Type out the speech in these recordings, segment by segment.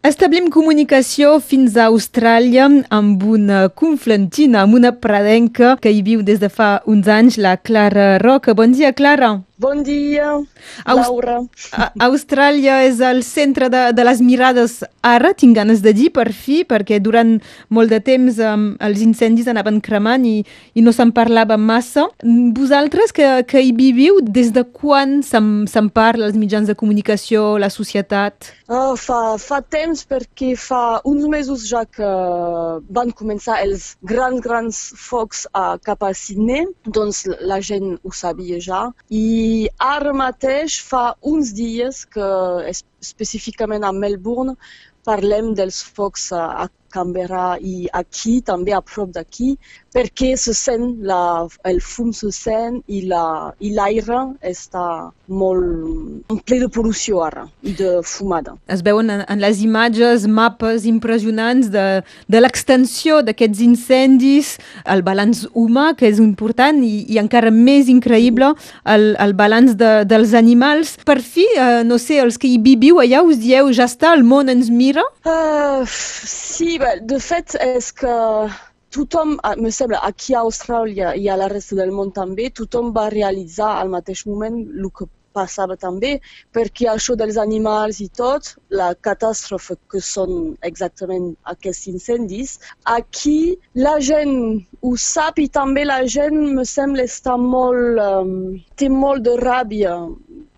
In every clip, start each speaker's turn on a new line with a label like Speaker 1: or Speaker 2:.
Speaker 1: Establim comunicació fins a Austràlia amb una conflentina, amb una pradenca que hi viu des de fa uns anys, la Clara Roca. Bon dia, Clara.
Speaker 2: Bon dia,
Speaker 1: Aus-
Speaker 2: Laura.
Speaker 1: A- Austràlia és el centre de, de les mirades ara, tinc ganes de dir, per fi, perquè durant molt de temps um, els incendis anaven cremant i, i no se'n parlava massa. Vosaltres que, que hi viviu, des de quan se'n se'n parla als mitjans de comunicació, la societat?
Speaker 2: Ah, fa, fa temps perquè fa uns mesos ja que van començar els grans, grans focs a cap a Sydney, doncs la gent ho sabia ja. I ara mateix fa uns dies que es- específicament a Melbourne parlem dels focs a Canberra i aquí, també a prop d'aquí, perquè se sent la, el fum se sent i la- i l'aire està molt ple de pol·lució ara i de fumada.
Speaker 1: Es veuen en, en les imatges mapes impressionants de, de l'extensió d'aquests incendis, el balanç humà, que és important, i, i encara més increïble el, el balanç de, dels animals. Per fi, eh, no sé, els que hi viviu allà us dieu, ja està, el món ens mira?
Speaker 2: Uh, sí, bé, de fet és que tothom, ah, me sembla, aquí a Austràlia i a la resta del món també, tothom va realitzar al mateix moment el que passava també, perquè això dels animals i tot, la catàstrofe que són exactament aquests incendis, aquí la gent ho sap i també la gent, me sembla, està molt, um, té molt de ràbia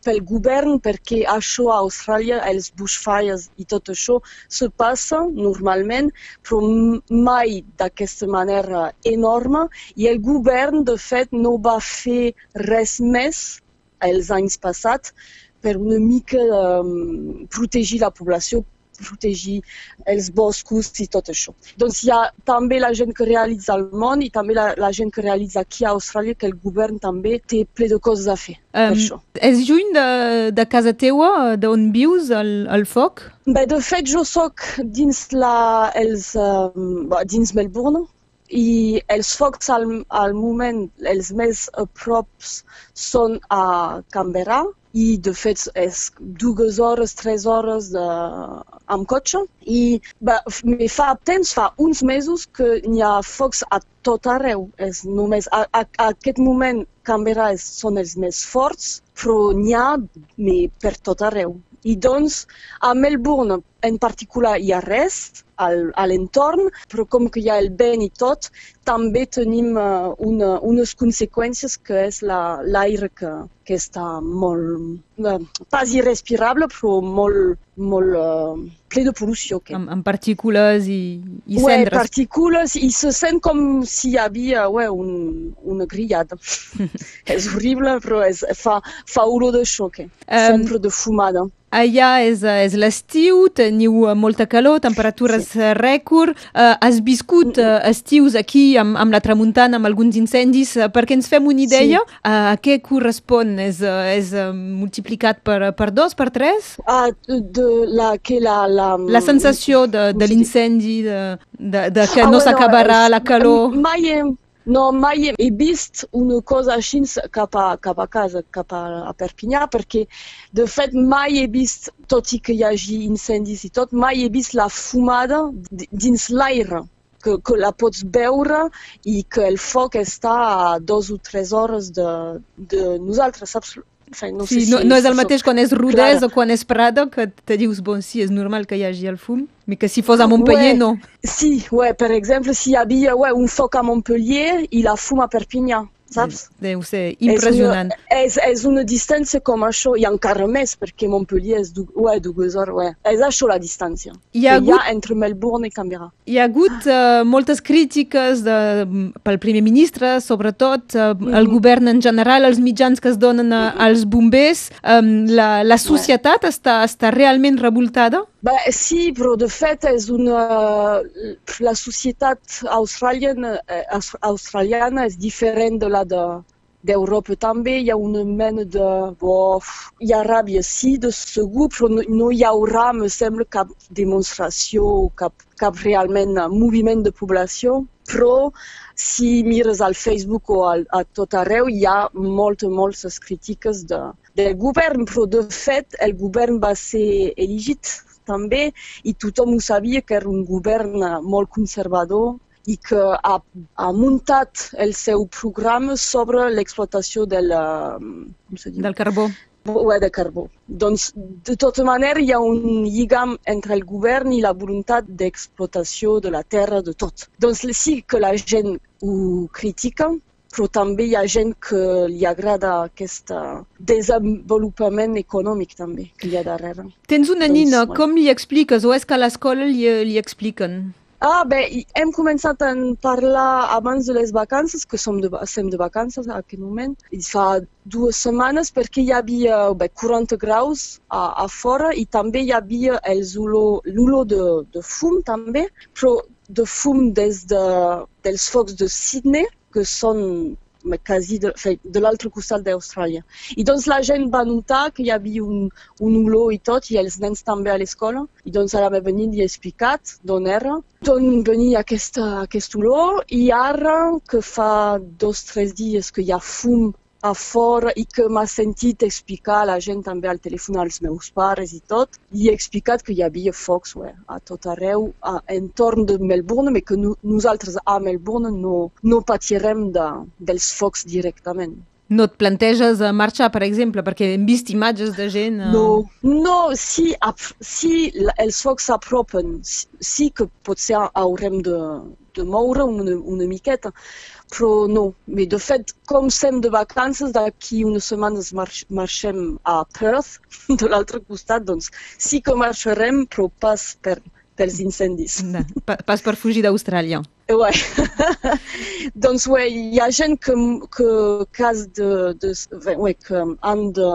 Speaker 2: pel govern perquè això a Austràlia, els bushfires i tot això, se passa normalment, però mai d'aquesta manera enorme. I el govern, de fet, no va fer res més els anys passats per una mica um, protegir la població, protegir els boscos i tot això. Doncs hi ha també la gent que realitza al món i també la, la gent que realitza aquí a Austràlia que el govern també té ple de coses a fer per
Speaker 1: Um,
Speaker 2: això.
Speaker 1: és lluny de, de casa teua, d'on vius, el, el foc?
Speaker 2: Bé, de fet, jo sóc dins, la, els, um, dins Melbourne i els focs al, al moment, els més a props són a Canberra i de fet és dues hores, tres hores de, amb cotxe i me fa temps, fa uns mesos que n'hi ha focs a tot arreu. És només, a, a, a aquest moment Canberra és, són els més forts, però n'hi ha per tot arreu. I doncs a Melbourne en particular hi ha res al, a l'entorn, però com que hi ha el vent i tot, també tenim uh, una, unes conseqüències que és la- l'aire que, que està molt, uh, pas irrespirable, però molt, molt uh, ple de pol·lució. Que.
Speaker 1: Amb, amb partícules i, i
Speaker 2: ouais,
Speaker 1: cendres.
Speaker 2: partícules i se sent com si hi havia ouais, un, una grillada. és horrible, però és, fa, fa olor de xoc, eh?
Speaker 1: Em,
Speaker 2: sempre de fumada.
Speaker 1: Allà és, eh, és l'estiu, teniu eh, molta calor, temperatures sí. rècord. Uh, has viscut uh, estius aquí amb, amb la tramuntana, amb alguns incendis, uh, perquè ens fem una idea sí. uh, a què correspon? És, uh, és uh, multiplicat per, per dos, per tres?
Speaker 2: Ah, de, la, que la, la,
Speaker 1: La sensació de, de l'incendi, de, de, de que
Speaker 2: Ah,
Speaker 1: no
Speaker 2: bueno,
Speaker 1: s'acabarà
Speaker 2: és-
Speaker 1: la calor.
Speaker 2: Mai he, no, mai he vist una cosa així cap a, cap a casa, cap a, a Perpinyà, perquè de fet mai he vist, tot i que hi hagi incendis i tot, mai he vist la fumada di- dins l'aire. Que, que la pots veure i que el foc està a dos o tres hores de, de nosaltres, saps? Enfin, no sé
Speaker 1: Sí,
Speaker 2: si
Speaker 1: no, no és el mateix quan és
Speaker 2: clara.
Speaker 1: o quan és prada, que te dius, bon, sí, és normal que hi hagi el fum, però que si fos a Montpellier,
Speaker 2: Ouais.
Speaker 1: no.
Speaker 2: Sí, ouais, per exemple, s'il y havia ouais, un foc a Montpellier i la fum a Perpinyà, saps?
Speaker 1: Deu ser impressionant.
Speaker 2: És una, és, és una distància com això, i encara més, perquè Montpellier és du, ouais, dues hores, ouais. és això la distància
Speaker 1: Hi ha
Speaker 2: que hi
Speaker 1: hagut
Speaker 2: ha entre Melbourne i Canberra.
Speaker 1: Hi ha hagut uh, moltes crítiques de, pel primer ministre, sobretot uh, el govern en general, els mitjans que es donen a, als bombers. Um, la, la societat està, està realment revoltada?
Speaker 2: Bah, sí, però de fet és una... La societat australiana, eh, aus- australiana és diferent de la de d'Europa també, hi ha una mena de... Oh, hi ha ràbia, sí, de segur, però no, no hi haurà, me sembla, cap demostració, cap, cap realment moviment de població, però si mires al Facebook o al, a tot arreu, hi ha moltes, moltes crítiques de, del govern, però de fet el govern va ser elegit també i tothom ho sabia que era un govern molt conservador i que ha, ha muntat el seu programa sobre l'explotació del,
Speaker 1: del carbó.
Speaker 2: Ouais, de carbó. Doncs, de tota manera, hi ha un lligam entre el govern i la voluntat d'explotació de la terra de tot. Doncs sí que la gent ho critica, però també hi ha gent que li agrada aquest desenvolupament econòmic també que hi ha darrere.
Speaker 1: Tens una doncs, nina, bueno. com li expliques o és que a l'escola li, li expliquen?
Speaker 2: Ah, bé, hem començat a parlar abans de les vacances, que som de, som de vacances en aquest moment. I fa dues setmanes perquè hi havia bé, 40 graus a, a fora i també hi havia l'olor de, de fum també, però de fum des de, dels focs de Sydney, que són quasi de, de l'altre costat d'Austràlia. I doncs la gent va notar que hi havia un, un olor i tot, i els nens també a l'escola. I doncs ara m'he venit i he explicat d'on era. D'on venia aquesta, aquest olor, i ara que fa dos o tres dies que hi ha fum a fora i que m'ha sentit explicar la gent també al telèfon als meus pares i tot, i he explicat que hi havia focs ué, a tot arreu, a, entorn de Melbourne, però que no, nosaltres a Melbourne no, no patirem de, dels focs directament.
Speaker 1: No et planteges a marxar, per exemple, perquè hem vist imatges de gent...
Speaker 2: Uh... No, no si, si els focs s'apropen, sí que potser haurem de, de moure una, una miqueta, però no. Mais de fet, com som de vacances, d'aquí unes setmanes marx marxem a Perth, de l'altre costat, doncs sí que marxarem, però pas per, pels incendis.
Speaker 1: No, pas per fugir d'Austràlia.
Speaker 2: Ouais. doncs ouais, hi ha gent que, que cas de, de, ouais, que han de,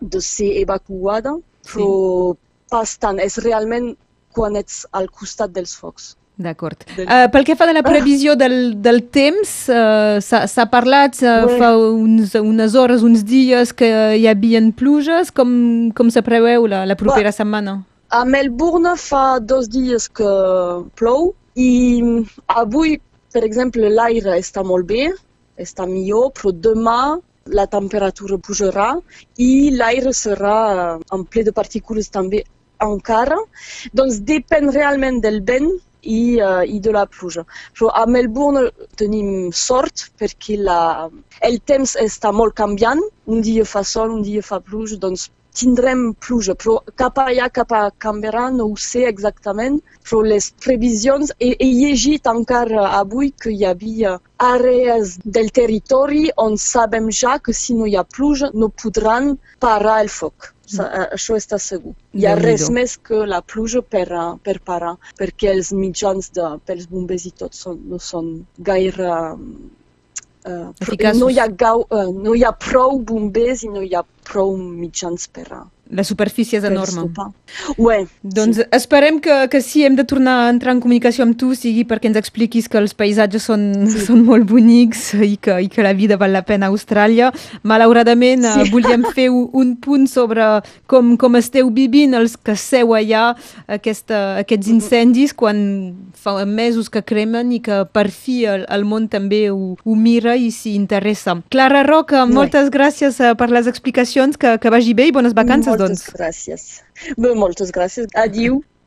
Speaker 2: de ser evacuada, però sí. pas tant. És realment quan ets al costat dels focs.
Speaker 1: D'acord. Uh, pel que fa de la previsió del, del temps, uh, s'ha parlat uh, fa uns, unes hores, uns dies que hi havia pluges. Com, com se preveu la, la propera ouais. setmana?
Speaker 2: A Melbourne fa dos dies que plou i avui, per exemple, l'aire està molt bé, està millor, però demà la temperatura pujarà i l'aire serà en ple de partícules també encara. Doncs depèn realment del vent i, uh, i de la pluja. Però a Melbourne tenim sort perquè la, el temps està molt canviant. Un dia fa sol, un dia fa pluja, doncs tindrem pluja, però cap allà, cap a Canberra, no ho sé exactament, però les previsions, he, he llegit encara avui que hi havia àrees del territori on sabem ja que si no hi ha pluja no podran parar el foc. Mm. Això està segur. Hi ha res més que la pluja per, per parar, perquè els mitjans de, pels bombers i tot són, no són gaire Uh, no, hi ha gau, uh, no hi ha prou bombers i no hi ha prou mitjans per,
Speaker 1: la superfície és enorme.
Speaker 2: Ouais,
Speaker 1: doncs sí. esperem que, que si hem de tornar a entrar en comunicació amb tu sigui perquè ens expliquis que els paisatges són, sí. són molt bonics i que, i que la vida val la pena a Austràlia. Malauradament sí. uh, volíem fer un punt sobre com, com esteu vivint els que seu allà aquesta, aquests incendis quan fa mesos que cremen i que per fi el, el món també ho, ho mira i s'hi interessa. Clara Roca, moltes gràcies uh, per les explicacions, que, que vagi bé i bones vacances
Speaker 2: moltes
Speaker 1: doncs.
Speaker 2: gràcies. Bé, moltes gràcies. Adiu.